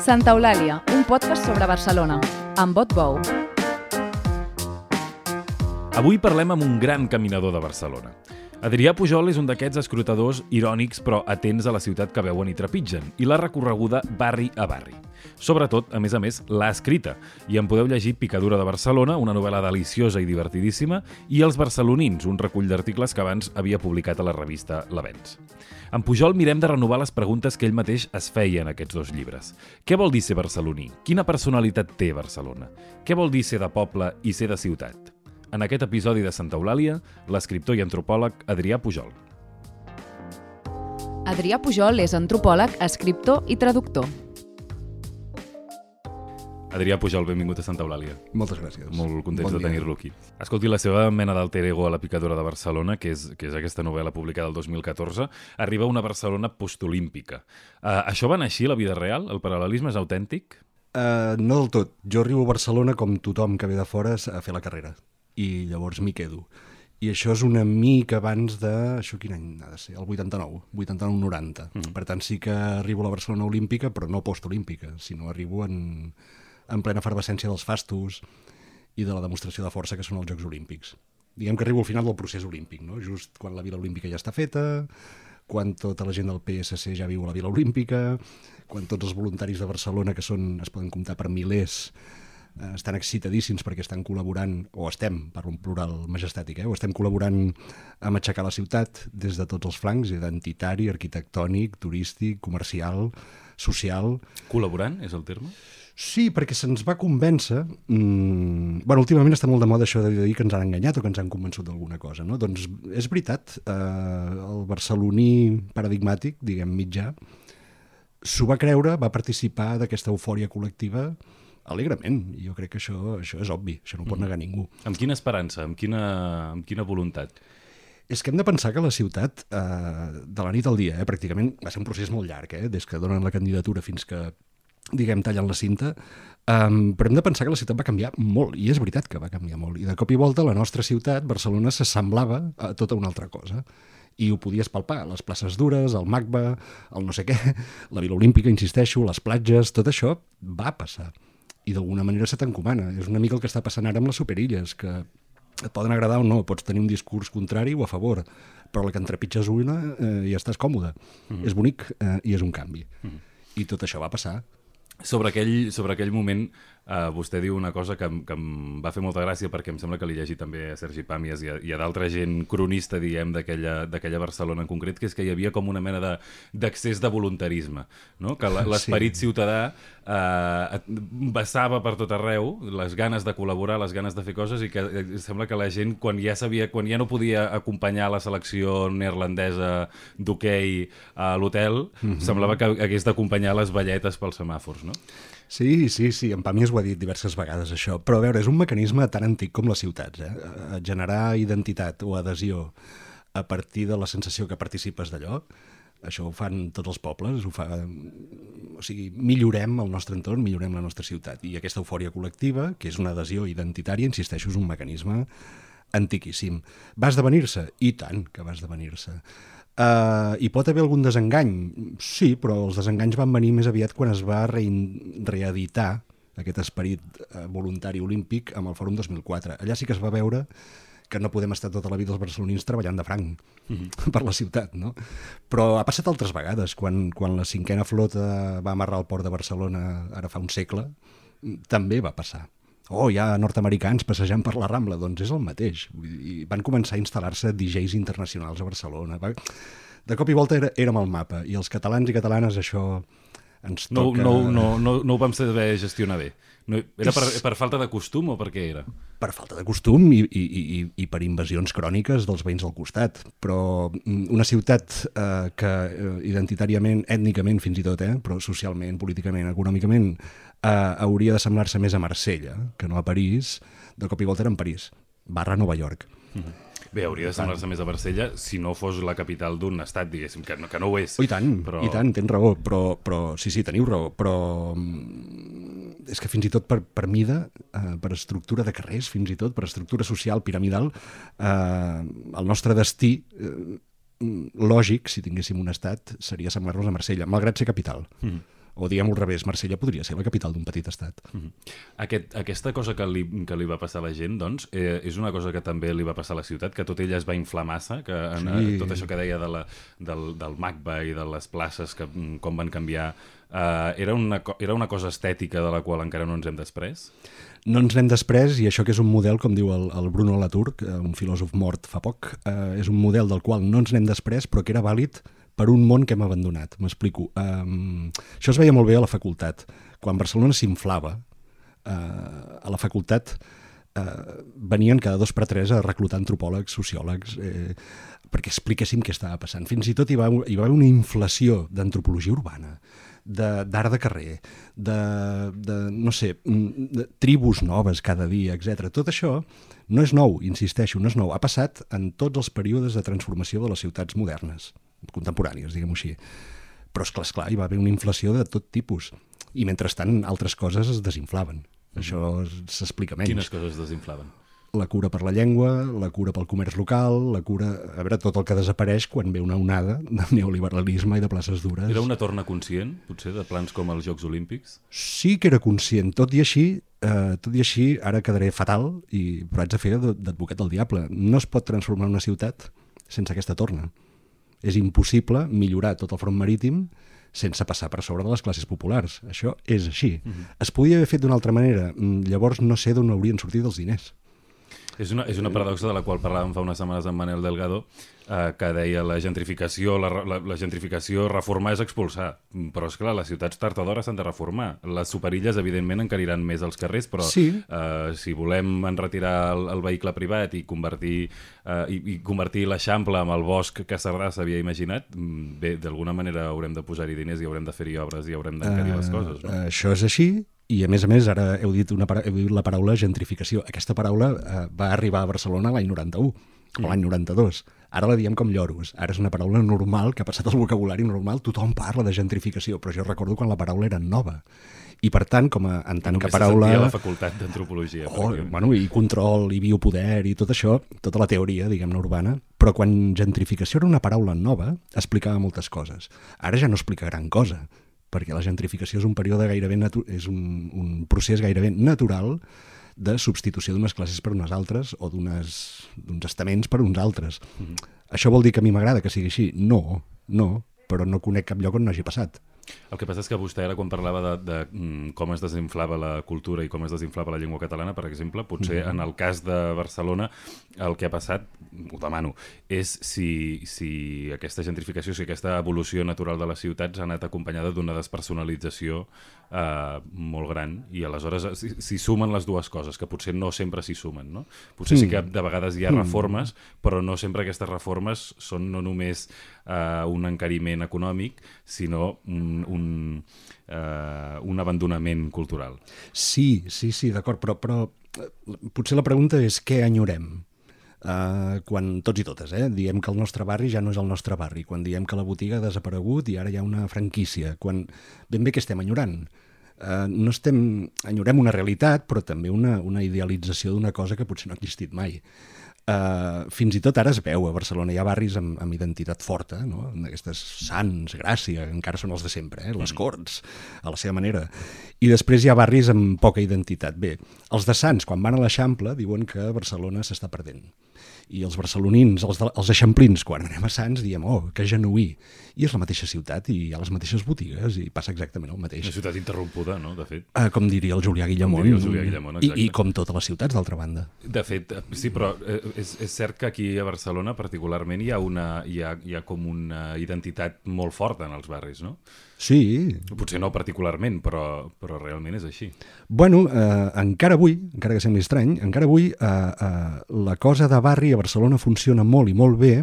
Santa Eulàlia, un podcast sobre Barcelona, amb Bot Bou. Avui parlem amb un gran caminador de Barcelona. Adrià Pujol és un d'aquests escrutadors irònics però atents a la ciutat que veuen i trepitgen i l'ha recorreguda barri a barri. Sobretot, a més a més, l'ha escrita i en podeu llegir Picadura de Barcelona, una novel·la deliciosa i divertidíssima, i Els barcelonins, un recull d'articles que abans havia publicat a la revista L'Avenç. En Pujol mirem de renovar les preguntes que ell mateix es feia en aquests dos llibres. Què vol dir ser barceloní? Quina personalitat té Barcelona? Què vol dir ser de poble i ser de ciutat? En aquest episodi de Santa Eulàlia, l'escriptor i antropòleg Adrià Pujol. Adrià Pujol és antropòleg, escriptor i traductor. Adrià Pujol, benvingut a Santa Eulàlia. Moltes gràcies. Molt contents Bon de tenir-lo aquí. Escolti, la seva mena d'alter ego a la picadura de Barcelona, que és, que és aquesta novel·la publicada el 2014, arriba a una Barcelona postolímpica. Uh, això va anar a la vida real? El paral·lelisme és autèntic? Uh, no del tot. Jo arribo a Barcelona com tothom que ve de fora a fer la carrera. I llavors m'hi quedo. I això és una mica abans de... Això quin any ha de ser? El 89, 89-90. Mm. Per tant, sí que arribo a la Barcelona olímpica, però no postolímpica, sinó arribo en, en plena efervescència dels fastos i de la demostració de força que són els Jocs Olímpics. Diguem que arribo al final del procés olímpic, no? just quan la Vila Olímpica ja està feta, quan tota la gent del PSC ja viu a la Vila Olímpica, quan tots els voluntaris de Barcelona, que són, es poden comptar per milers, eh, estan excitadíssims perquè estan col·laborant, o estem, parlo en plural majestàtic, eh, o estem col·laborant amb aixecar la ciutat des de tots els flancs, identitari, arquitectònic, turístic, comercial, social... Col·laborant, és el terme? Sí, perquè se'ns va convèncer... Mmm, bueno, últimament està molt de moda això de dir que ens han enganyat o que ens han convençut d'alguna cosa, no? Doncs és veritat, eh, el barceloní paradigmàtic, diguem mitjà, s'ho va creure, va participar d'aquesta eufòria col·lectiva alegrement. Jo crec que això, això és obvi, això no ho pot negar ningú. Amb quina esperança? Amb quina, amb quina voluntat? És que hem de pensar que la ciutat, eh, de la nit al dia, eh, pràcticament, va ser un procés molt llarg, eh, des que donen la candidatura fins que, diguem, tallen la cinta, um, però hem de pensar que la ciutat va canviar molt, i és veritat que va canviar molt. I de cop i volta la nostra ciutat, Barcelona, s'assemblava a tota una altra cosa i ho podies palpar, les places dures, el MACBA, el no sé què, la Vila Olímpica, insisteixo, les platges, tot això va passar. I d'alguna manera se t'encomana. És una mica el que està passant ara amb les superilles, que et poden agradar o no, pots tenir un discurs contrari o a favor, però la que entrepitges una eh, ja estàs còmode. Mm -hmm. És bonic eh, i és un canvi. Mm -hmm. I tot això va passar. Sobre aquell, sobre aquell moment, eh, vostè diu una cosa que, que em va fer molta gràcia perquè em sembla que li llegit també a Sergi Pàmies i a, i a d'altra gent cronista, diguem, d'aquella Barcelona en concret, que és que hi havia com una mena de- d'accés de, de voluntarisme, no? que l'esperit sí. ciutadà eh, et- vessava per tot arreu, les ganes de col·laborar, les ganes de fer coses, i que eh, sembla que la gent, quan ja sabia, quan ja no podia acompanyar la selecció neerlandesa d'hoquei a l'hotel, mm -hmm. semblava que hagués d'acompanyar les balletes pels semàfors, no? Sí, sí, sí, en Pàmies ho ha dit diverses vegades això, però a veure, és un mecanisme tan antic com les ciutats, eh? Generar identitat o adhesió a partir de la sensació que participes d'allò, això ho fan tots els pobles, ho fa... o sigui, millorem el nostre entorn, millorem la nostra ciutat, i aquesta eufòria col·lectiva, que és una adhesió identitària, insisteixo, és un mecanisme antiquíssim. Va esdevenir-se? I tant que va esdevenir-se. Uh, hi pot haver algun desengany? Sí, però els desenganys van venir més aviat quan es va reeditar aquest esperit uh, voluntari olímpic amb el Fòrum 2004. Allà sí que es va veure que no podem estar tota la vida els barcelonins treballant de franc mm -hmm. per la ciutat, no? Però ha passat altres vegades, quan, quan la cinquena flota va amarrar el port de Barcelona ara fa un segle, també va passar. Oh, hi ha nord-americans passejant per la Rambla, doncs és el mateix. Dir, van començar a instal·lar-se DJs internacionals a Barcelona. Va... De cop i volta era, érem al mapa, i els catalans i catalanes això ens No, toca... no, no, no, no ho vam saber gestionar bé. No, era per, per falta de costum o per què era? per falta de costum i, i, i, i per invasions cròniques dels veïns del costat. Però mm, una ciutat eh, que eh, identitàriament, ètnicament fins i tot, eh, però socialment, políticament, econòmicament, eh, hauria de semblar-se més a Marsella que no a París, de cop i volta era en París, barra Nova York. Bé, hauria de semblar-se més a Marsella si no fos la capital d'un estat, diguéssim, que no, que no ho és. Oh, I tant, però... i tant, tens raó, però, però sí, sí, teniu raó, però mm, és que fins i tot per, per mida, eh, per estructura de carrers, fins i tot per estructura social piramidal, eh, el nostre destí eh, lògic, si tinguéssim un estat, seria semblar-nos a Marsella, malgrat ser capital. Mm. O diguem al revés, Marsella podria ser la capital d'un petit estat. Mm -hmm. Aquest, aquesta cosa que li, que li va passar a la gent, doncs, eh, és una cosa que també li va passar a la ciutat, que tot ella es va inflar massa, que en, sí. tot això que deia de la, del, del MACBA i de les places, que com van canviar, eh, era, una, era una cosa estètica de la qual encara no ens hem després? No ens n'hem després, i això que és un model, com diu el, el Bruno Latour, un filòsof mort fa poc, eh, és un model del qual no ens n'hem després, però que era vàlid per un món que hem abandonat. M'explico. Um, això es veia molt bé a la facultat. Quan Barcelona s'inflava, uh, a la facultat uh, venien cada dos per tres a reclutar antropòlegs, sociòlegs, eh, perquè expliquéssim què estava passant. Fins i tot hi va, hi va haver una inflació d'antropologia urbana, d'art de, de carrer, de, de, no sé, de tribus noves cada dia, etc. Tot això no és nou, insisteixo, no és nou. Ha passat en tots els períodes de transformació de les ciutats modernes contemporànies, diguem-ho així. Però, és clar, esclar, hi va haver una inflació de tot tipus. I mentrestant altres coses es desinflaven. Mm. Això s'explica menys. Quines coses es desinflaven? La cura per la llengua, la cura pel comerç local, la cura... A veure, tot el que desapareix quan ve una onada de neoliberalisme i de places dures. Era una torna conscient, potser, de plans com els Jocs Olímpics? Sí que era conscient. Tot i així, eh, tot i així, ara quedaré fatal, i, però haig de fer d'advocat del diable. No es pot transformar una ciutat sense aquesta torna és impossible millorar tot el front marítim sense passar per sobre de les classes populars. Això és així. Mhm. -huh. Es podia haver fet d'una altra manera. Mm, llavors no sé d'on haurien sortit els diners. És una, és una paradoxa de la qual parlàvem fa unes setmanes amb Manel Delgado, eh, que deia la gentrificació, la, la, la gentrificació, reformar és expulsar. Però, és clar, les ciutats tard o d'hora s'han de reformar. Les superilles, evidentment, encariran més els carrers, però sí. eh, si volem enretirar el, el vehicle privat i convertir, eh, i, i convertir l'Eixample amb el bosc que Cerdà s'havia imaginat, mm, bé, d'alguna manera haurem de posar-hi diners i haurem de fer-hi obres i haurem d'encarir uh, les coses. No? Això és així, i a més a més, ara heu dit, una, heu dit la paraula gentrificació. Aquesta paraula eh, va arribar a Barcelona l'any 91, mm. o l'any 92. Ara la diem com lloros. Ara és una paraula normal, que ha passat al vocabulari normal. Tothom parla de gentrificació, però jo recordo quan la paraula era nova. I per tant, com a, en tant que paraula... a la facultat d'antropologia. Oh, perquè... bueno, I control, i biopoder, i tot això, tota la teoria, diguem-ne, urbana. Però quan gentrificació era una paraula nova, explicava moltes coses. Ara ja no explica gran cosa perquè la gentrificació és un període gairebé és un, un procés gairebé natural de substitució d'unes classes per unes altres o d'uns estaments per uns altres. Mm -hmm. Això vol dir que a mi m'agrada que sigui així? No, no, però no conec cap lloc on no hagi passat. El que passa és que vostè ara, quan parlava de, de mm, com es desinflava la cultura i com es desinflava la llengua catalana, per exemple, potser mm -hmm. en el cas de Barcelona el que ha passat, ho demano, és si, si aquesta gentrificació, si aquesta evolució natural de les ciutats ha anat acompanyada d'una despersonalització eh, molt gran i aleshores s'hi sumen les dues coses, que potser no sempre s'hi sumen. No? Potser mm. sí que de vegades hi ha reformes, però no sempre aquestes reformes són no només eh, un encariment econòmic, sinó un, un, eh, un abandonament cultural. Sí, sí, sí, d'acord, però, però eh, potser la pregunta és què enyorem? Uh, quan tots i totes, eh? diem que el nostre barri ja no és el nostre barri, quan diem que la botiga ha desaparegut i ara hi ha una franquícia, quan ben bé que estem enyorant. Uh, no estem, enyorem una realitat, però també una, una idealització d'una cosa que potser no ha existit mai. Uh, fins i tot ara es veu a Barcelona, hi ha barris amb, amb identitat forta, no? aquestes Sants, Gràcia, encara són els de sempre, eh? les mm. Corts, a la seva manera. I després hi ha barris amb poca identitat. Bé, els de Sants, quan van a l'Eixample, diuen que Barcelona s'està perdent i els barcelonins, els, de, els eixamplins, quan anem a Sants, diem, oh, que genuí. I és la mateixa ciutat i hi ha les mateixes botigues i passa exactament el mateix. Una ciutat interrompuda, no?, de fet. Uh, com diria el Julià Guillamont. Com el Julià Guillamont, I, I com totes les ciutats, d'altra banda. De fet, sí, però eh, és, és cert que aquí a Barcelona particularment hi ha, una, hi ha, hi ha com una identitat molt forta en els barris, no? Sí. Potser no particularment, però, però realment és així. Bueno, eh, encara avui, encara que sembli estrany, encara avui eh, eh, la cosa de barri a Barcelona funciona molt i molt bé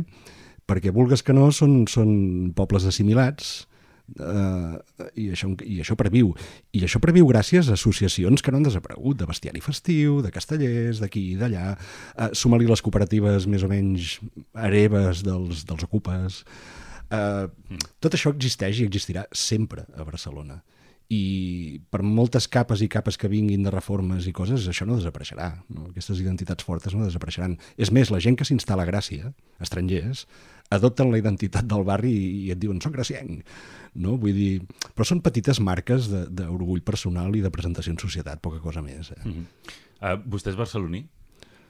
perquè, vulgues que no, són, són pobles assimilats, Uh, i, això, i això previu. I això previu gràcies a associacions que no han desaparegut, de bestiari festiu, de castellers, d'aquí i d'allà. Uh, Suma-li les cooperatives més o menys hereves dels, dels ocupes. Mm. Tot això existeix i existirà sempre a Barcelona. I per moltes capes i capes que vinguin de reformes i coses, això no desapareixerà. No? Aquestes identitats fortes no desapareixeran. És més, la gent que s'instal·la a Gràcia, estrangers, adopten la identitat del barri i, et diuen, soc gracienc. No? Vull dir, però són petites marques de- d'orgull personal i de presentació en societat, poca cosa més. Eh? Mm -hmm. uh, vostè és barceloní?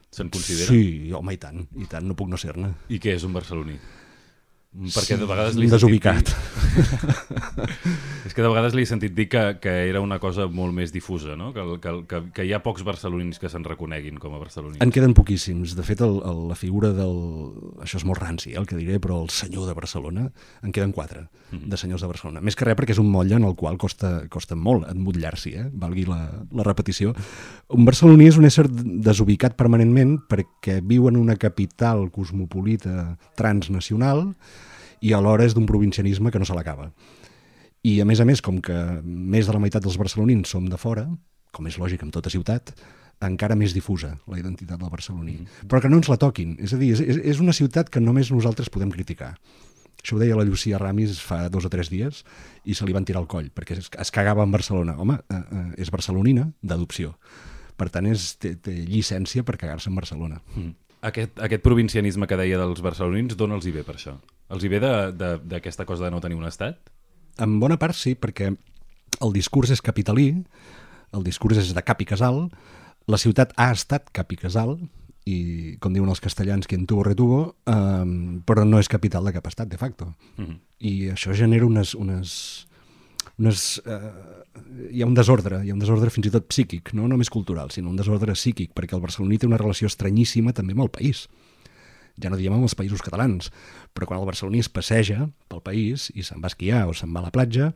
Se'n considera? Sí, home, i tant, i tant, no puc no ser-ne. I què és un barceloní? Perquè de Sí, vegades un li desubicat. dir- és que de vegades li he sentit dir que, que era una cosa molt més difusa, no? que, que, que, que hi ha pocs barcelonins que se'n reconeguin com a barcelonins. En queden poquíssims. De fet, el, el, la figura del... Això és molt ranci, eh, el que diré, però el senyor de Barcelona, en queden quatre, de senyors de Barcelona. Més que res perquè és un motlle en el qual costa, costa molt emmotllar-s'hi, eh? valgui la, la repetició. Un barceloní és un ésser desubicat permanentment perquè viu en una capital cosmopolita transnacional i alhora és d'un provincianisme que no se l'acaba. I a més a més, com que més de la meitat dels barcelonins som de fora, com és lògic en tota ciutat, encara més difusa la identitat del barceloní. Però que no ens la toquin. És a dir, és, és, una ciutat que només nosaltres podem criticar. Això ho deia la Llucia Ramis fa dos o tres dies i se li van tirar al coll, perquè es, es cagava en Barcelona. Home, eh, eh, és barcelonina d'adopció. Per tant, és, té, té llicència per cagar-se en Barcelona. Mm. Aquest, aquest provincianisme que deia dels barcelonins, d'on els hi ve per això? Els hi ve d'aquesta cosa de no tenir un estat? En bona part sí, perquè el discurs és capitalí, el discurs és de cap i casal, la ciutat ha estat cap i casal, i com diuen els castellans, quien tuvo retuvo, eh, però no és capital de cap estat, de facto. Mm -hmm. I això genera unes... unes, unes eh, hi ha un desordre, hi ha un desordre fins i tot psíquic, no només cultural, sinó un desordre psíquic, perquè el barceloní té una relació estranyíssima també amb el país ja no diem amb els països catalans, però quan el barceloní es passeja pel país i se'n va esquiar o se'n va a la platja,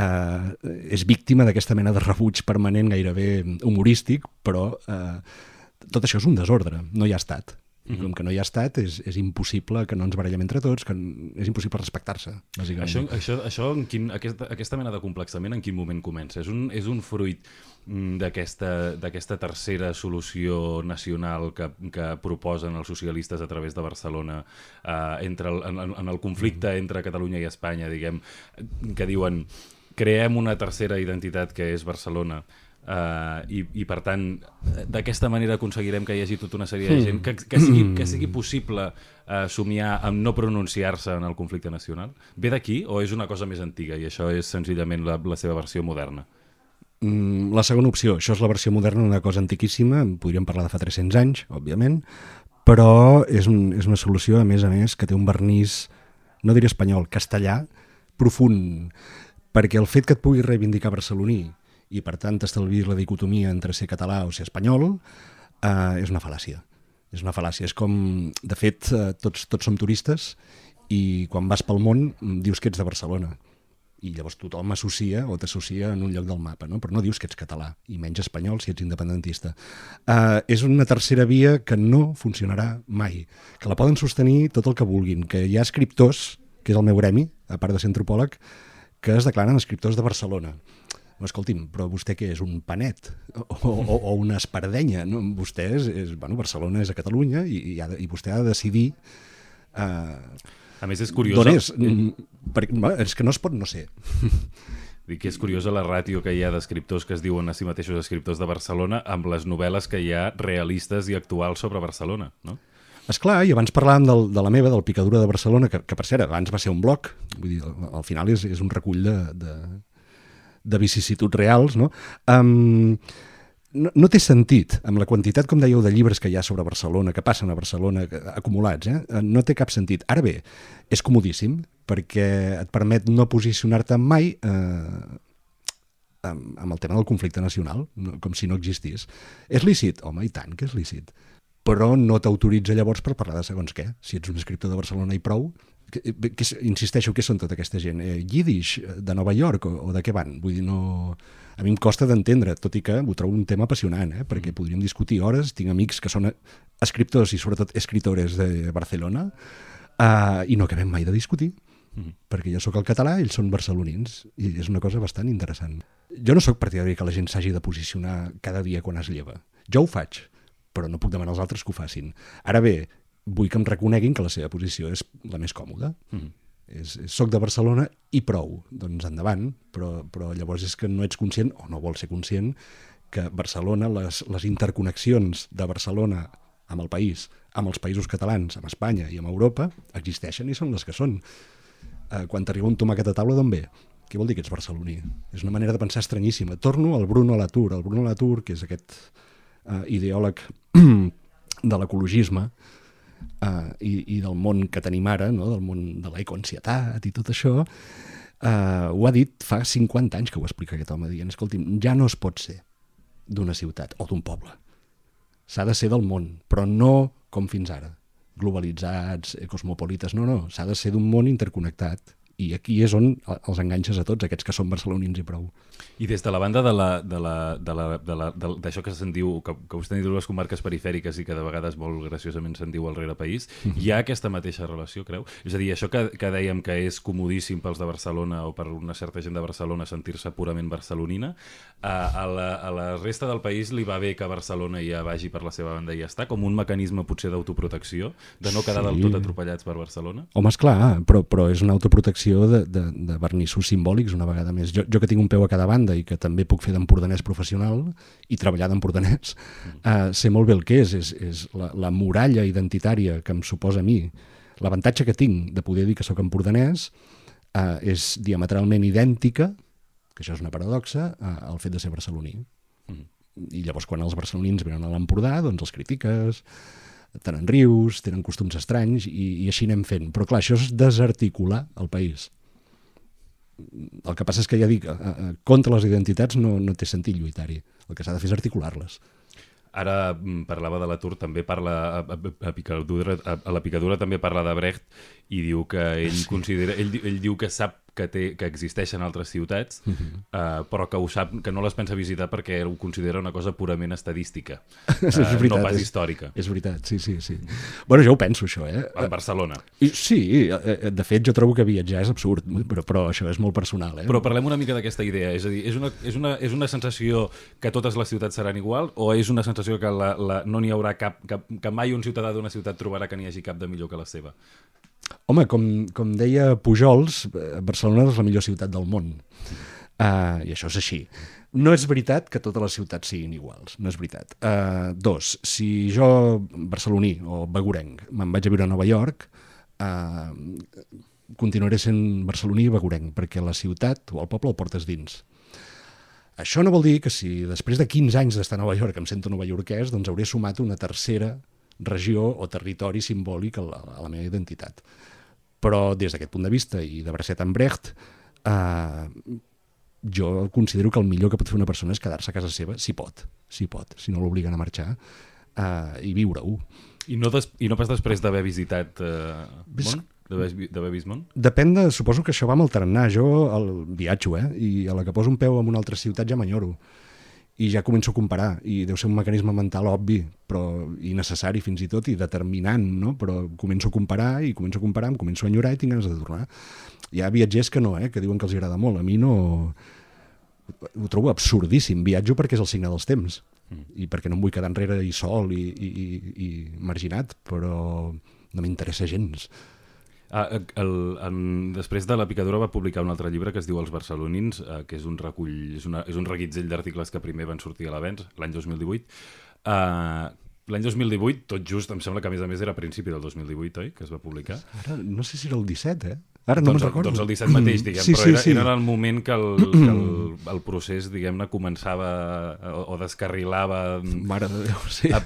eh, és víctima d'aquesta mena de rebuig permanent gairebé humorístic, però eh, tot això és un desordre, no hi ha estat. I com que no hi ha estat, és, és impossible que no ens barallem entre tots, que és impossible respectar-se, bàsicament. Això, això, això en quin, aquesta, aquesta mena de complexament en quin moment comença? És un, és un fruit mm, d'aquesta d'aquesta tercera solució nacional que, que proposen els socialistes a través de Barcelona eh, entre el, en, en el conflicte entre Catalunya i Espanya, diguem, que diuen creem una tercera identitat que és Barcelona Uh, i, i per tant d'aquesta manera aconseguirem que hi hagi tota una sèrie de gent que, que, sigui, que sigui possible uh, somiar amb no pronunciar-se en el conflicte nacional. Ve d'aquí o és una cosa més antiga i això és senzillament la, la seva versió moderna? Mm, la segona opció, això és la versió moderna d'una cosa antiquíssima, podríem parlar de fa 300 anys, òbviament, però és, un, és una solució, a més a més, que té un vernís, no diré espanyol, castellà, profund, perquè el fet que et puguis reivindicar barceloní i, per tant, t'estalvis la dicotomia entre ser català o ser espanyol, eh, és una fal·làcia. És una fal·làcia. És com, de fet, eh, tots, tots som turistes i quan vas pel món mm, dius que ets de Barcelona i llavors tothom associa o t'associa en un lloc del mapa, no? però no dius que ets català, i menys espanyol si ets independentista. Uh, és una tercera via que no funcionarà mai, que la poden sostenir tot el que vulguin, que hi ha escriptors, que és el meu gremi, a part de ser antropòleg, que es declaren escriptors de Barcelona. Escolti'm, però vostè què és, un panet? O, o, o una espardenya? No? Vostè és, és, bueno, Barcelona és a Catalunya i, i, ha i vostè ha de decidir uh, a més és curiós d'on és. Mm, Per, és que no es pot no ser. Dic que és curiosa la ràtio que hi ha d'escriptors que es diuen a si mateixos escriptors de Barcelona amb les novel·les que hi ha realistes i actuals sobre Barcelona, no? És clar, i abans parlàvem del, de la meva, del Picadura de Barcelona, que, que per cert, abans va ser un blog, vull dir, al, al final és, és un recull de, de, de vicissituds reals, no? Um, no, no té sentit, amb la quantitat, com dèieu, de llibres que hi ha sobre Barcelona, que passen a Barcelona, que, acumulats, eh? no té cap sentit. Ara bé, és comodíssim, perquè et permet no posicionar-te mai eh, amb, amb el tema del conflicte nacional, com si no existís. És lícit? Home, i tant que és lícit. Però no t'autoritza llavors per parlar de segons què. Si ets un escriptor de Barcelona i prou, que, que, insisteixo, què són tota aquesta gent? Eh, Yiddish, de Nova York, o, o de què van? Vull dir, no... A mi em costa d'entendre, tot i que ho trobo un tema apassionant, eh? perquè podríem discutir hores, tinc amics que són escriptors i sobretot escritores de Barcelona, uh, i no acabem mai de discutir, mm. perquè jo sóc el català, ells són barcelonins, i és una cosa bastant interessant. Jo no sóc partidari que la gent s'hagi de posicionar cada dia quan es lleva. Jo ho faig, però no puc demanar als altres que ho facin. Ara bé, vull que em reconeguin que la seva posició és la més còmoda. Mm. És, és, soc de Barcelona i prou, doncs endavant, però, però llavors és que no ets conscient, o no vols ser conscient, que Barcelona, les, les interconnexions de Barcelona amb el país, amb els països catalans, amb Espanya i amb Europa, existeixen i són les que són. Eh, quan t'arriba un tomàquet a taula, d'on ve? Què vol dir que ets barceloní? És una manera de pensar estranyíssima. Torno al Bruno Latour. El Bruno Latour, que és aquest eh, ideòleg de l'ecologisme eh, i, i del món que tenim ara, no? del món de l'ecoansietat i tot això, eh, ho ha dit fa 50 anys que ho explica aquest home, dient, escolti'm, ja no es pot ser d'una ciutat o d'un poble. S'ha de ser del món, però no com fins ara, globalitzats, eh, cosmopolites, no, no, s'ha de ser d'un món interconnectat i aquí és on els enganxes a tots, aquests que són barcelonins i prou. I des de la banda de la, de la, de la, de la, d'això que se'n diu, que, que vostè diu les comarques perifèriques i que de vegades molt graciosament se'n diu al rere país, mm -hmm. hi ha aquesta mateixa relació, creu? És a dir, això que, que dèiem que és comodíssim pels de Barcelona o per una certa gent de Barcelona sentir-se purament barcelonina, a, a, la, a la resta del país li va bé que Barcelona ja vagi per la seva banda i ja està, com un mecanisme potser d'autoprotecció, de no quedar sí. del tot atropellats per Barcelona? Home, esclar, però, però és una autoprotecció de, de, de vernissos simbòlics una vegada més. Jo, jo que tinc un peu a cada banda i que també puc fer d'empordanès professional i treballar d'empordanès, mm. eh, sé molt bé el que és, és, és la, la muralla identitària que em suposa a mi. L'avantatge que tinc de poder dir que sóc empordanès eh, és diametralment idèntica, que això és una paradoxa, eh, al fet de ser barceloní. Mm. I llavors quan els barcelonins venen a l'Empordà, doncs els critiques, tenen rius, tenen costums estranys i, i així anem fent. Però clar, això és desarticular el país el que passa és que ja dic, contra les identitats no, no té sentit lluitar-hi. El que s'ha de fer és articular-les. Ara mm, parlava de l'atur, també parla a, a, a, picadura, a, a la picadura també parla de Brecht i diu que ell considera ell, ell diu que sap que, té, que existeixen altres ciutats, uh -huh. uh, però que ho sap, que no les pensa visitar perquè ho considera una cosa purament estadística, uh, és veritat, no pas és, històrica. És veritat, sí, sí, sí. Bueno, jo ho penso, això, eh? En Barcelona. I, sí, eh, de fet, jo trobo que viatjar és absurd, però, però això és molt personal, eh? Però parlem una mica d'aquesta idea, és a dir, és una, és, una, és una sensació que totes les ciutats seran igual o és una sensació que la, la, no n'hi haurà cap, cap, que mai un ciutadà d'una ciutat trobarà que n'hi hagi cap de millor que la seva? Home, com, com deia Pujols, eh, Barcelona és la millor ciutat del món. Uh, I això és així. No és veritat que totes les ciutats siguin iguals, no és veritat. Uh, dos, si jo, barceloní o begurenc, me'n vaig a viure a Nova York, uh, continuaré sent barceloní i begurenc, perquè la ciutat o el poble el portes dins. Això no vol dir que si després de 15 anys d'estar a Nova York em sento novaiorquès, doncs hauré sumat una tercera regió o territori simbòlic a la, a la meva identitat. Però des d'aquest punt de vista i de Bracet en Brecht, eh, jo considero que el millor que pot fer una persona és quedar-se a casa seva, si pot, si pot, si no l'obliguen a marxar, eh, i viure-ho. I no, des, I no pas després d'haver visitat eh, món? D'haver vist món? Depèn de... Suposo que això va amb el tarannà. Jo el viatjo, eh? I a la que poso un peu en una altra ciutat ja m'enyoro i ja començo a comparar, i deu ser un mecanisme mental obvi, però i necessari fins i tot, i determinant, no? però començo a comparar, i començo a comparar, em començo a enyorar i tinc ganes de tornar. Hi ha viatgers que no, eh? que diuen que els agrada molt, a mi no... Ho trobo absurdíssim, viatjo perquè és el signe dels temps, mm. i perquè no em vull quedar enrere i sol i, i, i, i marginat, però no m'interessa gens. Ah, el, en, després de la picadura va publicar un altre llibre que es diu Els barcelonins, eh, que és un recull, és, una, és un reguitzell d'articles que primer van sortir a l'Avens l'any 2018. Eh, L'any 2018, tot just, em sembla que a més a més era a principi del 2018, oi? Que es va publicar. Ara, no sé si era el 17, eh? Ara no doncs, me'n recordo. Doncs el 17 mateix, diguem, sí, però era, sí, sí. era el moment que el, que el, el procés, diguem-ne, començava o, o descarrilava... Mare de Déu, sí. A,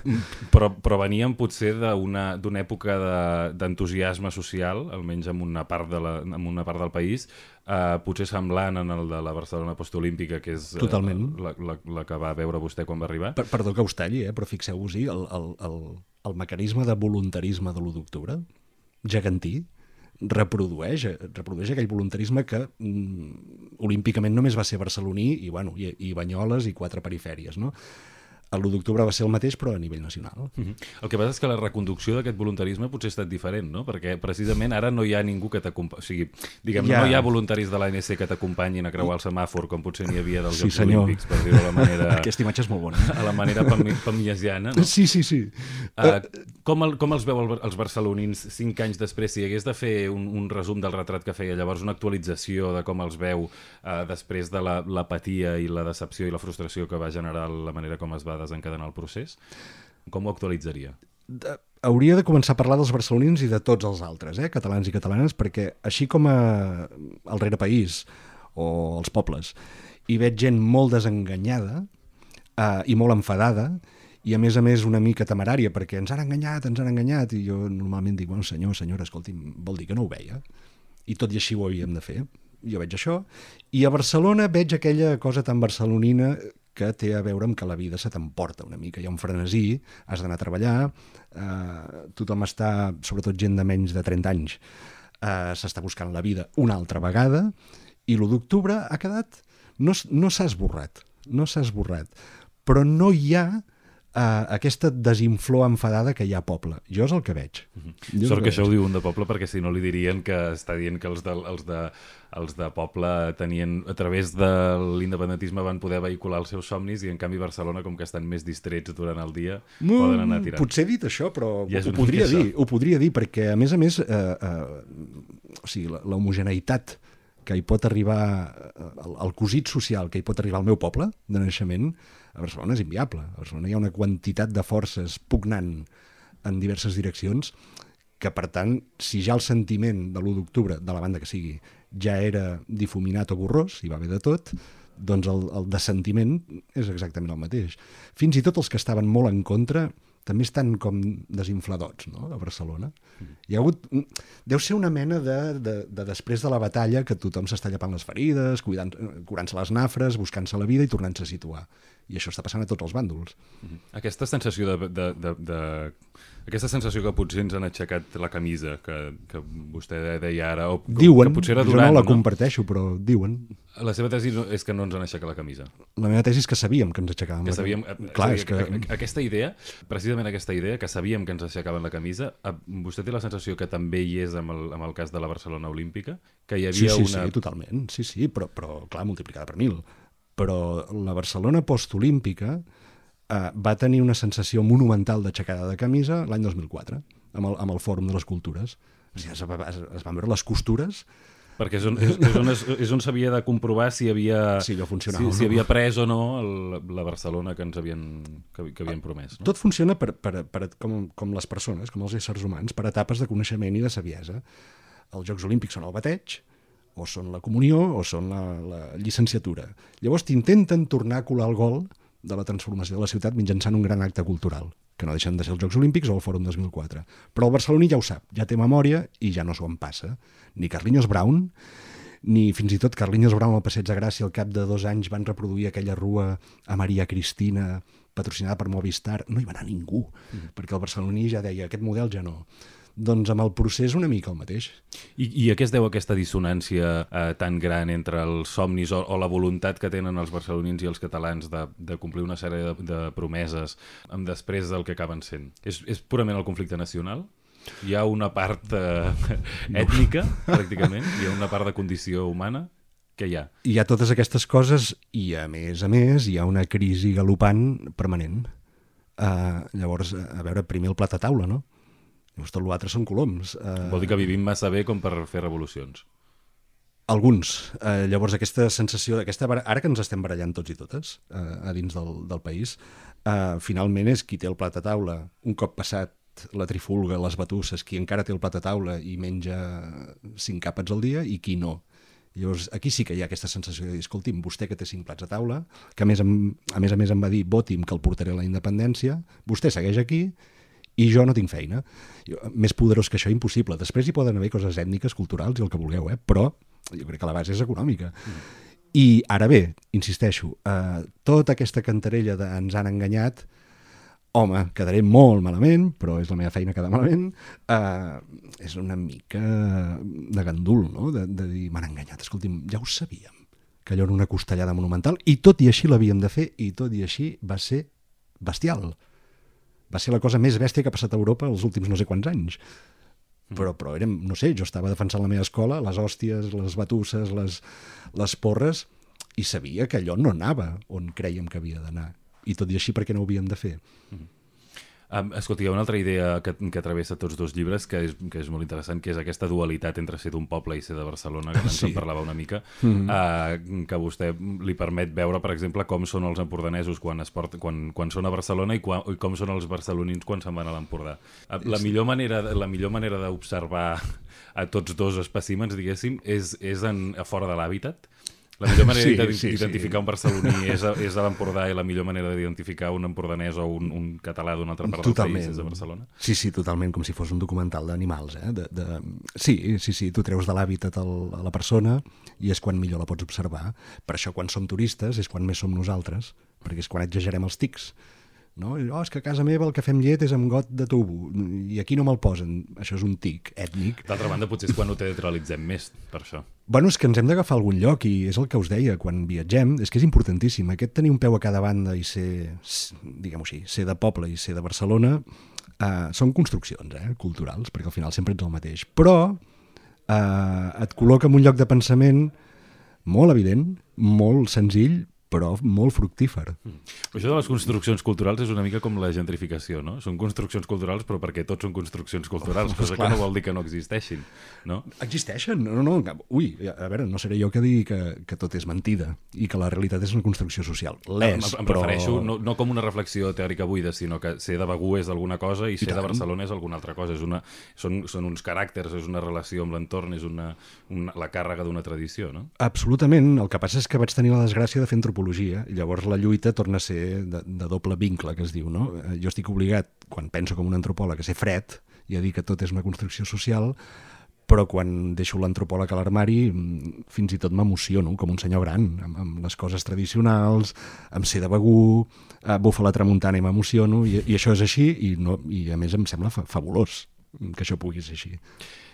però, però veníem potser d'una època d'entusiasme de, social, almenys en una part, de la, en una part del país, eh, potser semblant en el de la Barcelona postolímpica, que és uh, la, la, la que va veure vostè quan va arribar. Per, perdó que us talli, eh, però fixeu-vos-hi, el, el, el, el mecanisme de voluntarisme de l'1 d'octubre, gegantí, reprodueix, reprodueix aquell voluntarisme que mm, olímpicament només va ser barceloní i, bueno, i, i Banyoles i quatre perifèries. No? El 1 d'octubre va ser el mateix, però a nivell nacional. Uh -huh. El que passa és que la reconducció d'aquest voluntarisme potser ha estat diferent, no? Perquè precisament ara no hi ha ningú que t'acompanyi... O sigui, diguem, ja. no hi ha voluntaris de l'ANC que t'acompanyin a creuar el semàfor, com potser n'hi havia dels sí, Jocs senyor. Olímpics, per dir-ho la manera... Aquesta imatge és molt bona. A la manera pam pamiasiana, no? Sí, sí, sí. Uh, com, el, com els veu el, els barcelonins cinc anys després? Si hagués de fer un, un resum del retrat que feia llavors, una actualització de com els veu uh, després de l'apatia la, i la decepció i la frustració que va generar la manera com es va desencadenar el procés, com ho actualitzaria? de, hauria de començar a parlar dels barcelonins i de tots els altres, eh, catalans i catalanes, perquè així com a, al País o els pobles, hi veig gent molt desenganyada eh, i molt enfadada, i a més a més una mica temerària, perquè ens han enganyat, ens han enganyat, i jo normalment dic, bueno, senyor, senyora, escolti, vol dir que no ho veia, i tot i així ho havíem de fer. Jo veig això, i a Barcelona veig aquella cosa tan barcelonina que té a veure amb que la vida se t'emporta una mica. Hi ha un frenesí, has d'anar a treballar, eh, tothom està, sobretot gent de menys de 30 anys, eh, s'està buscant la vida una altra vegada, i l'1 d'octubre ha quedat... No, no s'ha esborrat, no s'ha esborrat, però no hi ha uh, aquesta desinflor enfadada que hi ha a poble. Jo és el que veig. Mm -hmm. Sort que, que això ho diu un de poble, perquè si no li dirien que està dient que els de, els de, els de poble tenien, a través de l'independentisme van poder vehicular els seus somnis i en canvi Barcelona, com que estan més distrets durant el dia, mm, poden anar tirant. Potser he dit això, però ja ho, podria dir, ho podria dir, perquè a més a més eh, eh, o sigui, l'homogeneïtat que hi pot arribar, el, el cosit social que hi pot arribar al meu poble de naixement, a Barcelona és inviable. A Barcelona hi ha una quantitat de forces pugnant en diverses direccions que, per tant, si ja el sentiment de l'1 d'octubre, de la banda que sigui, ja era difuminat o borrós, hi va haver de tot, doncs el, el dessentiment és exactament el mateix. Fins i tot els que estaven molt en contra també estan com desinfladots, no?, a Barcelona. Mm. Hi ha hagut... Deu ser una mena de, de, de després de la batalla que tothom s'està llepant les ferides, curant-se les nafres, buscant-se la vida i tornant-se a situar. I això està passant a tots els bàndols. -hmm. Aquesta sensació de, de, de, de... Aquesta sensació que potser ens han aixecat la camisa, que, que vostè deia ara, o diuen, que potser era durant, jo no la no? comparteixo, però diuen. La seva tesi és que no ens han aixecat la camisa. La meva tesi és que sabíem que ens aixecaven que sabíem, la camisa. Clar, és que... Aquesta idea, precisament aquesta idea, que sabíem que ens aixecaven la camisa, vostè té la sensació que també hi és amb el, amb el cas de la Barcelona Olímpica? Que hi havia sí, sí, una... sí, totalment, sí, sí, però, però clar, multiplicada per mil però la Barcelona postolímpica eh, va tenir una sensació monumental d'aixecada de camisa l'any 2004, amb el, amb el Fòrum de les Cultures. O sigui, es, es, es van veure les costures perquè és on, és, és on, és on s'havia de comprovar si havia, si, funcionava, si, si havia pres o no el, la Barcelona que ens havien, que, que havien promès. No? Tot funciona per, per, per, com, com les persones, com els éssers humans, per etapes de coneixement i de saviesa. Els Jocs Olímpics són el bateig, o són la comunió o són la, la llicenciatura. Llavors t'intenten tornar a colar el gol de la transformació de la ciutat mitjançant un gran acte cultural, que no deixen de ser els Jocs Olímpics o el Fòrum 2004. Però el barceloní ja ho sap, ja té memòria i ja no s'ho en passa. Ni Carlinhos Brown, ni fins i tot Carlinhos Brown al Passeig de Gràcia al cap de dos anys van reproduir aquella rua a Maria Cristina patrocinada per Movistar, no hi va anar ningú, mm. perquè el barceloní ja deia aquest model ja no. Doncs amb el procés una mica el mateix. I, i a què es deu aquesta dissonància eh, tan gran entre els somnis o, o la voluntat que tenen els barcelonins i els catalans de, de complir una sèrie de, de promeses amb després del que acaben sent? És, és purament el conflicte nacional? Hi ha una part eh, ètnica, pràcticament? Hi ha una part de condició humana? que hi ha? Hi ha totes aquestes coses i, a més a més, hi ha una crisi galopant permanent. Uh, llavors, a veure, primer el plat a taula, no? Llavors tot l'altre són coloms. Eh... Vol dir que vivim massa bé com per fer revolucions. Alguns. Eh, llavors aquesta sensació, aquesta, ara que ens estem barallant tots i totes eh, a dins del, del país, eh, finalment és qui té el plat a taula un cop passat la trifulga, les batusses, qui encara té el plat a taula i menja cinc àpats al dia i qui no. Llavors, aquí sí que hi ha aquesta sensació de dir, escolti'm, vostè que té cinc plats a taula, que a més, a més a més em va dir, voti'm que el portaré a la independència, vostè segueix aquí i jo no tinc feina. Més poderós que això, impossible. Després hi poden haver coses ètniques, culturals i el que vulgueu, eh? però jo crec que la base és econòmica. Mm. I ara bé, insisteixo, eh, tota aquesta cantarella de ens han enganyat, home, quedaré molt malament, però és la meva feina quedar malament, eh, és una mica de gandul, no?, de, de dir, m'han enganyat, escolti'm, ja ho sabíem, que allò era una costellada monumental, i tot i així l'havíem de fer, i tot i així va ser bestial va ser la cosa més bèstia que ha passat a Europa els últims no sé quants anys. Mm. Però, però érem, no sé, jo estava defensant la meva escola, les hòsties, les batusses, les, les porres, i sabia que allò no anava on creiem que havia d'anar. I tot i així, per què no ho havíem de fer? Mm. Um, escolta, hi ha una altra idea que, que travessa tots dos llibres que és, que és molt interessant, que és aquesta dualitat entre ser d'un poble i ser de Barcelona, que abans sí. en parlava una mica, mm -hmm. uh, que vostè li permet veure, per exemple, com són els empordanesos quan, es porta, quan, quan són a Barcelona i, quan, i com són els barcelonins quan se'n van a l'Empordà. La millor manera, la millor manera d'observar a tots dos espècimens, diguéssim, és, és en, a fora de l'hàbitat, la millor manera sí, d'identificar sí, sí. un barceloní és a, és a l'Empordà i la millor manera d'identificar un empordanès o un, un català d'una altra part totalment. del país és a Barcelona? Sí, sí, totalment, com si fos un documental d'animals. Eh? De, de... Sí, sí, sí, tu treus de l'hàbitat a la persona i és quan millor la pots observar. Per això, quan som turistes, és quan més som nosaltres, perquè és quan exagerem els tics no? Oh, és que a casa meva el que fem llet és amb got de tubo i aquí no me'l posen. Això és un tic ètnic. D'altra banda, potser és quan ho teatralitzem més, per això. Bueno, és que ens hem d'agafar algun lloc i és el que us deia, quan viatgem, és que és importantíssim. Aquest tenir un peu a cada banda i ser, diguem-ho així, ser de poble i ser de Barcelona, eh, són construccions eh, culturals, perquè al final sempre ets el mateix. Però eh, et col·loca en un lloc de pensament molt evident, molt senzill, però molt fructífer. Mm. Això de les construccions culturals és una mica com la gentrificació, no? Són construccions culturals, però perquè tots són construccions culturals, cosa que no vol dir que no existeixin, no? Existeixen, no, no, ui, a veure, no seré jo que digui que, que tot és mentida i que la realitat és una construcció social. L'és, em, em però... refereixo no, no com una reflexió teòrica buida, sinó que ser de Begú és alguna cosa i, I ser tant. de Barcelona és alguna altra cosa. És una, són, són uns caràcters, és una relació amb l'entorn, és una, una, la càrrega d'una tradició, no? Absolutament. El que passa és que vaig tenir la desgràcia de fer antropologia antropologia, i llavors la lluita torna a ser de, de doble vincle, que es diu. No? Eh, jo estic obligat, quan penso com un antropòleg, a ser fred i a dir que tot és una construcció social, però quan deixo l'antropòleg a l'armari mm, fins i tot m'emociono com un senyor gran, amb, amb les coses tradicionals, amb ser de Begú, eh, bufa la tramuntana i m'emociono, i, i això és així, i, no, i a més em sembla fa fabulós que això pugui ser així.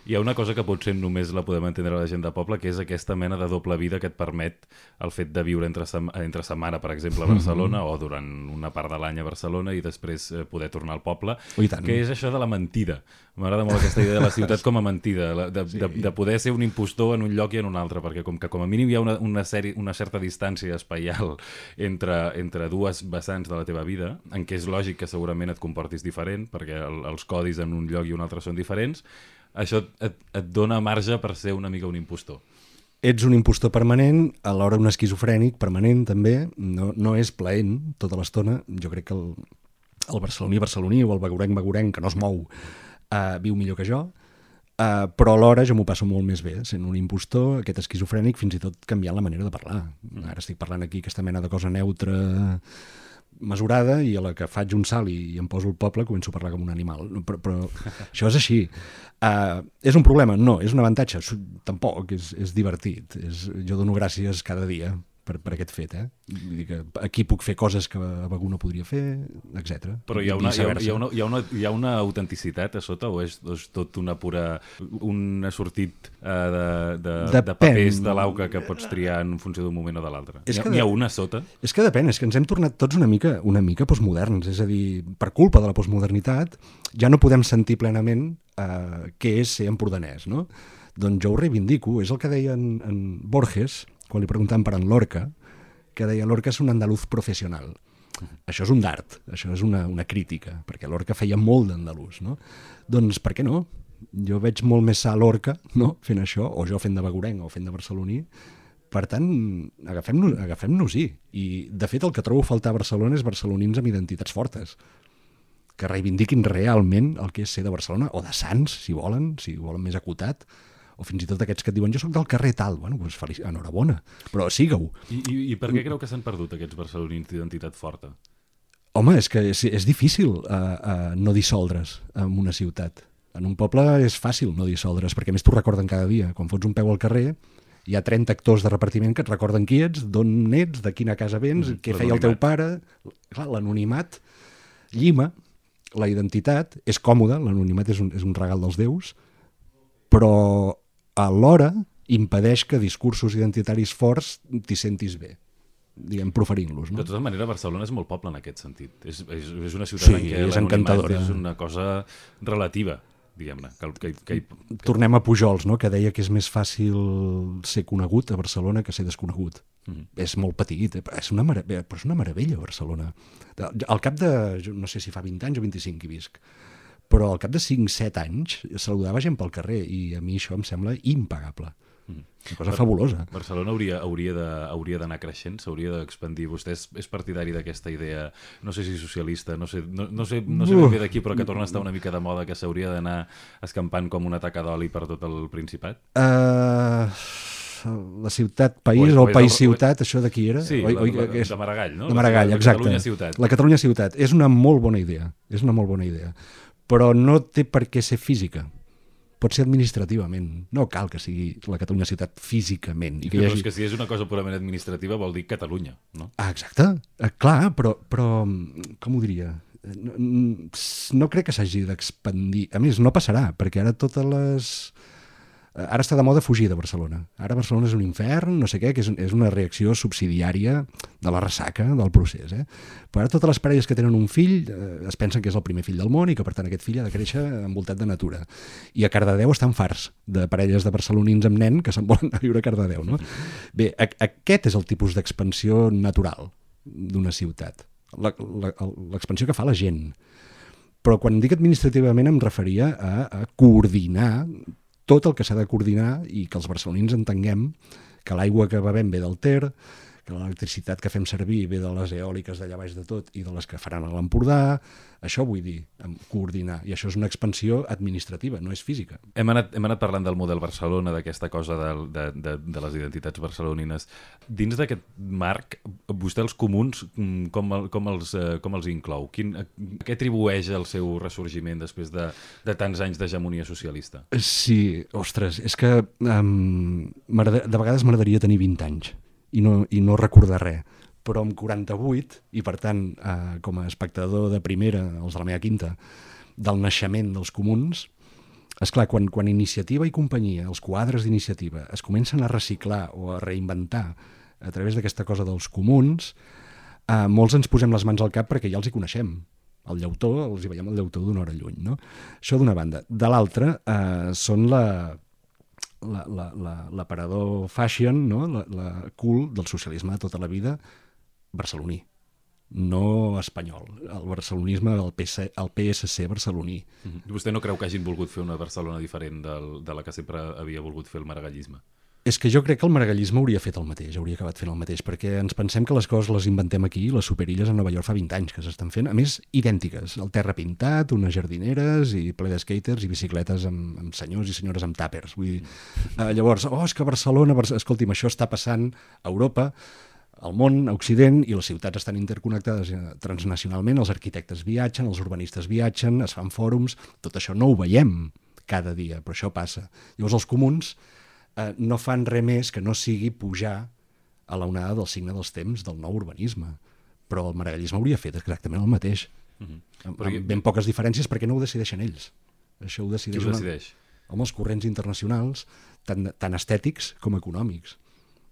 Hi ha una cosa que potser només la podem entendre la gent de poble, que és aquesta mena de doble vida que et permet el fet de viure entre, sem entre setmana, per exemple, a Barcelona, mm -hmm. o durant una part de l'any a Barcelona i després eh, poder tornar al poble, Ui, que és això de la mentida. M'agrada molt aquesta idea de la ciutat com a mentida, de, sí. de, de poder ser un impostor en un lloc i en un altre, perquè com que com a mínim hi ha una, una, sèrie, una certa distància espaial entre, entre dues vessants de la teva vida, en què és lògic que segurament et comportis diferent, perquè el, els codis en un lloc i un altre són diferents, això et, et dona marge per ser una mica un impostor. Ets un impostor permanent, alhora un esquizofrènic permanent també, no, no és plaent tota l'estona, jo crec que el, el barceloní barceloní o el begurenc begurenc que no es mou uh, viu millor que jo, uh, però alhora jo m'ho passo molt més bé sent un impostor, aquest esquizofrènic fins i tot canviant la manera de parlar. Ara estic parlant aquí aquesta mena de cosa neutra mesurada i a la que faig un salt i, i em poso al poble començo a parlar com un animal. Però, però això és així. Uh, és un problema? No, és un avantatge. Tampoc, és, és divertit. És, jo dono gràcies cada dia per, per aquest fet. Eh? Vull dir que aquí puc fer coses que a algú no podria fer, etc. Però hi ha, una, hi, ha, hi, ha una, hi, ha una, hi ha una autenticitat a sota o és, és tot una pura... un sortit uh, de, de, de papers de l'auca que pots triar en funció d'un moment o de l'altre? N'hi ha, de... ha una sota? És que depèn, és que ens hem tornat tots una mica, una mica postmoderns, és a dir, per culpa de la postmodernitat ja no podem sentir plenament uh, què és ser empordanès, no? Doncs jo ho reivindico, és el que deia en, en Borges, quan li preguntaven per en Lorca, que deia Lorca és un andalús professional. Això és un d'art, això és una, una crítica, perquè Lorca feia molt d'andalús, no? Doncs per què no? Jo veig molt més sa Lorca no? fent això, o jo fent de Begurenc o fent de barceloní, per tant, agafem-nos-hi. Agafem I, de fet, el que trobo a faltar a Barcelona és barcelonins amb identitats fortes, que reivindiquin realment el que és ser de Barcelona, o de Sants, si volen, si volen més acotat, o fins i tot aquests que et diuen jo sóc del carrer tal, bueno, doncs feliç, enhorabona, però siga-ho. I, i, I per què creu que s'han perdut aquests barcelonins d'identitat forta? Home, és que és, és difícil uh, uh, no dissoldre's en una ciutat. En un poble és fàcil no dissoldre's, perquè més t'ho recorden cada dia. Quan fots un peu al carrer, hi ha 30 actors de repartiment que et recorden qui ets, d'on ets, de quina casa vens, mm, què feia el teu pare... Clar, l'anonimat llima la identitat, és còmode, l'anonimat és, un, és un regal dels déus, però alhora impedeix que discursos identitaris forts t'hi sentis bé diguem, proferint-los. No? De tota manera, Barcelona és molt poble en aquest sentit. És, és, és una ciutat sí, en què és encantadora. és una cosa relativa. diguem-ne. Que, que, que, que... Tornem a Pujols, no? que deia que és més fàcil ser conegut a Barcelona que ser desconegut. Mm -hmm. És molt petit, eh? és una meravella, però és una meravella Barcelona. Al cap de, no sé si fa 20 anys o 25 que visc, però al cap de 5-7 anys saludava gent pel carrer i a mi això em sembla impagable. Mm. Una cosa fabulosa. Barcelona hauria, hauria de, hauria d'anar creixent, s'hauria d'expandir. Vostè és, és partidari d'aquesta idea, no sé si socialista, no sé, no, no sé, no sé ben bé d'aquí, però que torna a estar una mica de moda, que s'hauria d'anar escampant com una taca d'oli per tot el Principat? Uh, la ciutat país o, o el país ciutat, això de qui era? Sí, oi, la, oi, la, és... de Maragall, no? De Maragall, la, exacte. La Catalunya ciutat. La Catalunya ciutat. És una molt bona idea, és una molt bona idea, però no té per què ser física pot ser administrativament. No cal que sigui la Catalunya ciutat físicament. I que però hagi... és que si és una cosa purament administrativa vol dir Catalunya, no? Ah, exacte. Eh, clar, però, però com ho diria? No, no crec que s'hagi d'expandir. A més, no passarà, perquè ara totes les Eh, ara està de moda fugir de Barcelona. Ara Barcelona és un infern, no sé què, que és, és una reacció subsidiària de la ressaca del procés. Eh? Però ara totes les parelles que tenen un fill eh, es pensen que és el primer fill del món i que per tant aquest fill ha de créixer envoltat de natura. I a Cardedeu estan farts de parelles de barcelonins amb nen que se'n volen a viure a Cardedeu. No? Bé, a, aquest és el tipus d'expansió natural d'una ciutat. L'expansió que fa la gent. Però quan dic administrativament em referia a, a coordinar tot el que s'ha de coordinar i que els barcelonins entenguem que l'aigua que bevem ve del Ter, que l'electricitat que fem servir ve de les eòliques d'allà baix de tot i de les que faran a l'Empordà, això vull dir, coordinar, i això és una expansió administrativa, no és física. Hem anat, hem anat parlant del model Barcelona, d'aquesta cosa de, de, de, de les identitats barcelonines. Dins d'aquest marc, vostè els comuns, mm, com, com, els, eh, com els inclou? Quin, què atribueix al seu ressorgiment després de, de tants anys d'hegemonia socialista? Sí, ostres, és que um, de vegades m'agradaria tenir 20 anys i no, i no recordar res però amb 48, i per tant, eh, com a espectador de primera, els de la meva quinta, del naixement dels comuns, és clar, quan, quan iniciativa i companyia, els quadres d'iniciativa, es comencen a reciclar o a reinventar a través d'aquesta cosa dels comuns, eh, molts ens posem les mans al cap perquè ja els hi coneixem. El llautó, els hi veiem el llautó d'una hora lluny, no? Això d'una banda. De l'altra, eh, són la, l'aparador fashion, no? la, la cool del socialisme de tota la vida, barceloní, no espanyol. El barcelonisme del PS, el PSC barceloní. Mm -hmm. Vostè no creu que hagin volgut fer una Barcelona diferent del, de la que sempre havia volgut fer el maragallisme? És que jo crec que el maragallisme hauria fet el mateix, hauria acabat fent el mateix, perquè ens pensem que les coses les inventem aquí, les superilles a Nova York fa 20 anys que s'estan fent, a més, idèntiques. El terra pintat, unes jardineres i ple de skaters i bicicletes amb, amb senyors i senyores amb tàpers. Vull dir, eh, llavors, oh, és que Barcelona, Barcelona, escolti'm, això està passant a Europa, al món, a Occident, i les ciutats estan interconnectades eh, transnacionalment, els arquitectes viatgen, els urbanistes viatgen, es fan fòrums, tot això no ho veiem cada dia, però això passa. Llavors els comuns eh, no fan res més que no sigui pujar a la onada del signe dels temps del nou urbanisme. Però el maragallisme hauria fet exactament el mateix. Uh -huh. amb, amb ben poques diferències perquè no ho decideixen ells. Això ho decideix, Qui ho decideix? Una, amb els corrents internacionals, tant, tant estètics com econòmics.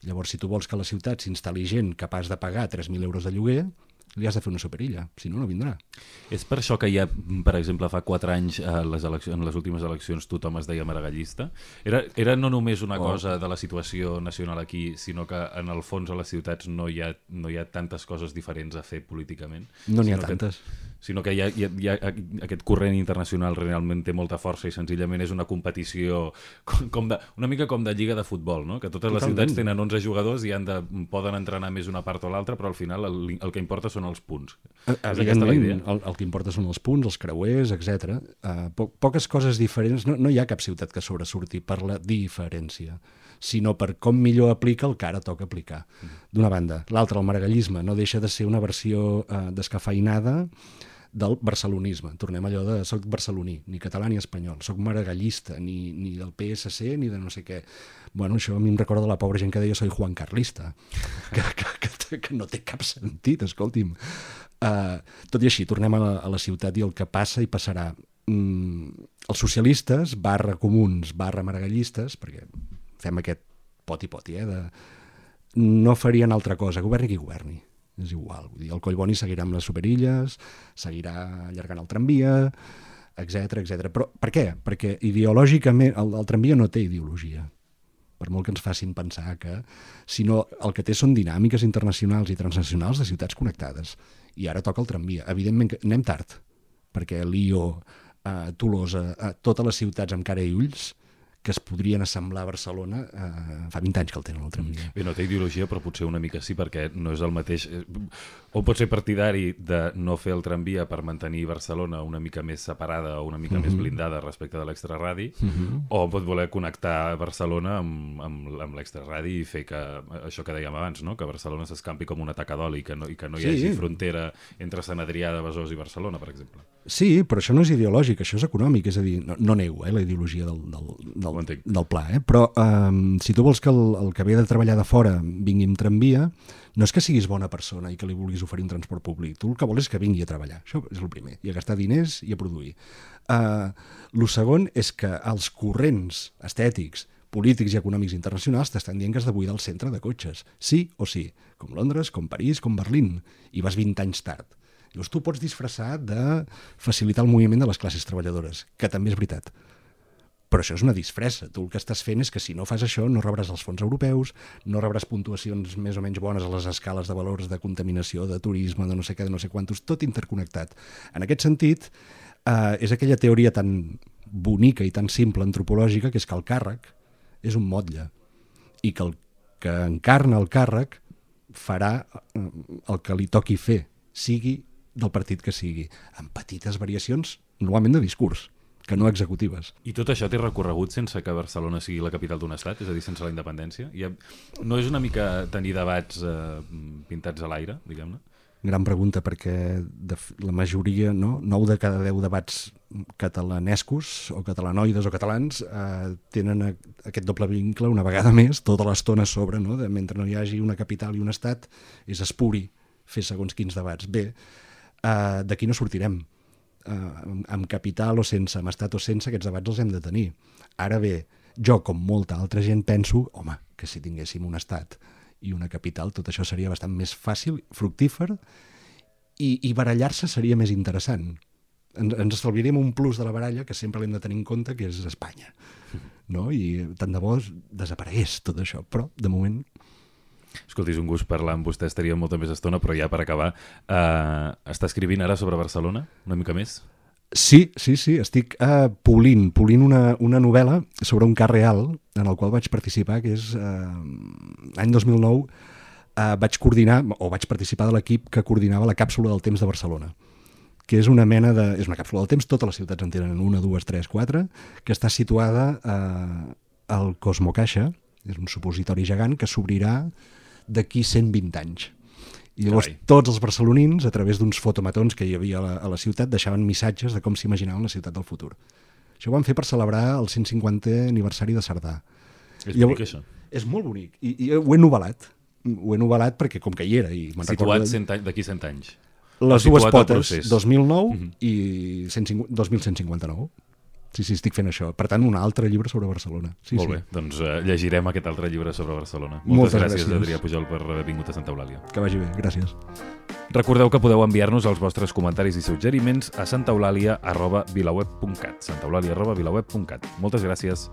Llavors, si tu vols que la ciutat s'instal·li gent capaç de pagar 3.000 euros de lloguer, li has de fer una superilla, si no, no vindrà. És per això que ja, per exemple, fa 4 anys a eh, les eleccions, en les últimes eleccions tothom es deia maragallista? Era, era no només una oh. cosa de la situació nacional aquí, sinó que en el fons a les ciutats no hi ha, no hi ha tantes coses diferents a fer políticament? No n'hi ha tantes. Que, sinó que hi ha, hi ha, hi ha, aquest corrent internacional realment té molta força i senzillament és una competició com, com de, una mica com de lliga de futbol, no? que totes Totalment. les ciutats tenen 11 jugadors i han de, poden entrenar més una part o l'altra, però al final el, el que importa són els punts. Evidentment, el, el que importa són els punts, els creuers, etc. Uh, po poques coses diferents, no, no hi ha cap ciutat que sobresurti per la diferència sinó per com millor aplica el que ara toca aplicar. D'una banda. L'altra, el maragallisme, no deixa de ser una versió eh, descafeinada del barcelonisme. Tornem allò de soc barceloní, ni català ni espanyol, soc maragallista, ni, ni del PSC ni de no sé què. Bueno, això a mi em recorda la pobra gent que deia soy Juan Carlista, que, que, que, que no té cap sentit, escolti'm. Uh, tot i així, tornem a la, a la ciutat i el que passa i passarà. Mm, els socialistes, barra comuns, barra maragallistes, perquè fem aquest poti-poti, eh, de, no farien altra cosa, governi qui governi és igual. Vull dir, el Collboni seguirà amb les superilles, seguirà allargant el tramvia, etc etc. Però per què? Perquè ideològicament el, el tramvia no té ideologia per molt que ens facin pensar que, sinó el que té són dinàmiques internacionals i transnacionals de ciutats connectades. I ara toca el tramvia. Evidentment que anem tard, perquè Lió, eh, Tolosa, eh, totes les ciutats amb cara i ulls, que es podrien assemblar a Barcelona eh, fa 20 anys que el tenen el tramvia. Bé, no té ideologia, però potser una mica sí, perquè no és el mateix... eh, O pot ser partidari de no fer el tramvia per mantenir Barcelona una mica més separada o una mica més blindada respecte de l'extraradi, o pot voler connectar Barcelona amb, amb, amb l'extraradi i fer que, això que dèiem abans, no? que Barcelona s'escampi com una taca d'oli i que no, i que no hi Sí. hagi frontera entre Sant Adrià de Besòs i Barcelona, per exemple. Sí, però això no és ideològic, això és econòmic, és a dir, no, no nego eh, la ideologia del, del, del, del pla, eh? però eh, si tu vols que el, el que ve de treballar de fora vingui amb tramvia, no és que siguis bona persona i que li vulguis oferir un transport públic, tu el que vols és que vingui a treballar, això és el primer, i a gastar diners i a produir. Uh, el segon és que els corrents estètics, polítics i econòmics internacionals t'estan dient que has de buidar el centre de cotxes, sí o sí, com Londres, com París, com Berlín, i vas 20 anys tard. Llavors tu pots disfressar de facilitar el moviment de les classes treballadores, que també és veritat. Però això és una disfressa. Tu el que estàs fent és que si no fas això no rebràs els fons europeus, no rebràs puntuacions més o menys bones a les escales de valors de contaminació, de turisme, de no sé què, de no sé quantos, tot interconnectat. En aquest sentit, eh, és aquella teoria tan bonica i tan simple antropològica que és que el càrrec és un motlle i que el que encarna el càrrec farà eh, el que li toqui fer, sigui del partit que sigui, amb petites variacions, normalment de discurs, que no executives. I tot això té recorregut sense que Barcelona sigui la capital d'un estat, és a dir, sense la independència? Hi ha... No és una mica tenir debats eh, pintats a l'aire, diguem-ne? Gran pregunta, perquè de, la majoria, no? 9 de cada 10 debats catalanescos o catalanoides o catalans eh, tenen a, aquest doble vincle una vegada més, tota l'estona sobre, no? de, mentre no hi hagi una capital i un estat, és espuri fer segons quins debats. Bé, eh, d'aquí no sortirem. Eh, amb, amb capital o sense, amb estat o sense, aquests debats els hem de tenir. Ara bé, jo, com molta altra gent, penso, home, que si tinguéssim un estat i una capital, tot això seria bastant més fàcil, fructífer, i, i barallar-se seria més interessant. Ens, ens estalviaríem un plus de la baralla que sempre l'hem de tenir en compte, que és Espanya. No? I tant de bo desaparegués tot això, però de moment Escolti, és un gust parlar amb vostè, estaria molta més estona, però ja per acabar, eh, està escrivint ara sobre Barcelona, una mica més? Sí, sí, sí, estic uh, polint, polint una, una novel·la sobre un cas real en el qual vaig participar, que és uh, l'any 2009, uh, vaig coordinar, o vaig participar de l'equip que coordinava la càpsula del temps de Barcelona que és una mena de... és una càpsula del temps, totes les ciutats en tenen una, dues, tres, quatre, que està situada eh, al Cosmocaixa, és un supositori gegant que s'obrirà d'aquí 120 anys. I llavors Carai. tots els barcelonins, a través d'uns fotomatons que hi havia a la, a la ciutat, deixaven missatges de com s'imaginaven la ciutat del futur. Això ho van fer per celebrar el 150è aniversari de Cerdà. És Llavors- bonic, això. És molt bonic. I, i ho he novel·lat. Ho he novel·lat perquè com que hi era i Situat recordo... 100 anys, d'aquí 100 anys. Les dues potes, procés. 2009 i 150, 2159. Sí, sí, estic fent això. Per tant, un altre llibre sobre Barcelona. Sí, Molt sí. bé, doncs eh, llegirem aquest altre llibre sobre Barcelona. Moltes Moltes, gràcies, gràcies. Adrià Pujol, per haver vingut a Santa Eulàlia. Que vagi bé. Gràcies. Recordeu que podeu enviar-nos els vostres comentaris i suggeriments a santaeulàlia.vilaweb.cat santaeulàlia.vilaweb.cat Moltes gràcies.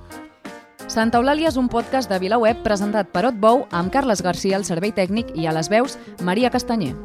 Santa Eulàlia és un podcast de VilaWeb presentat per Otbou amb Carles Garcia al servei tècnic i a les veus Maria Castanyer.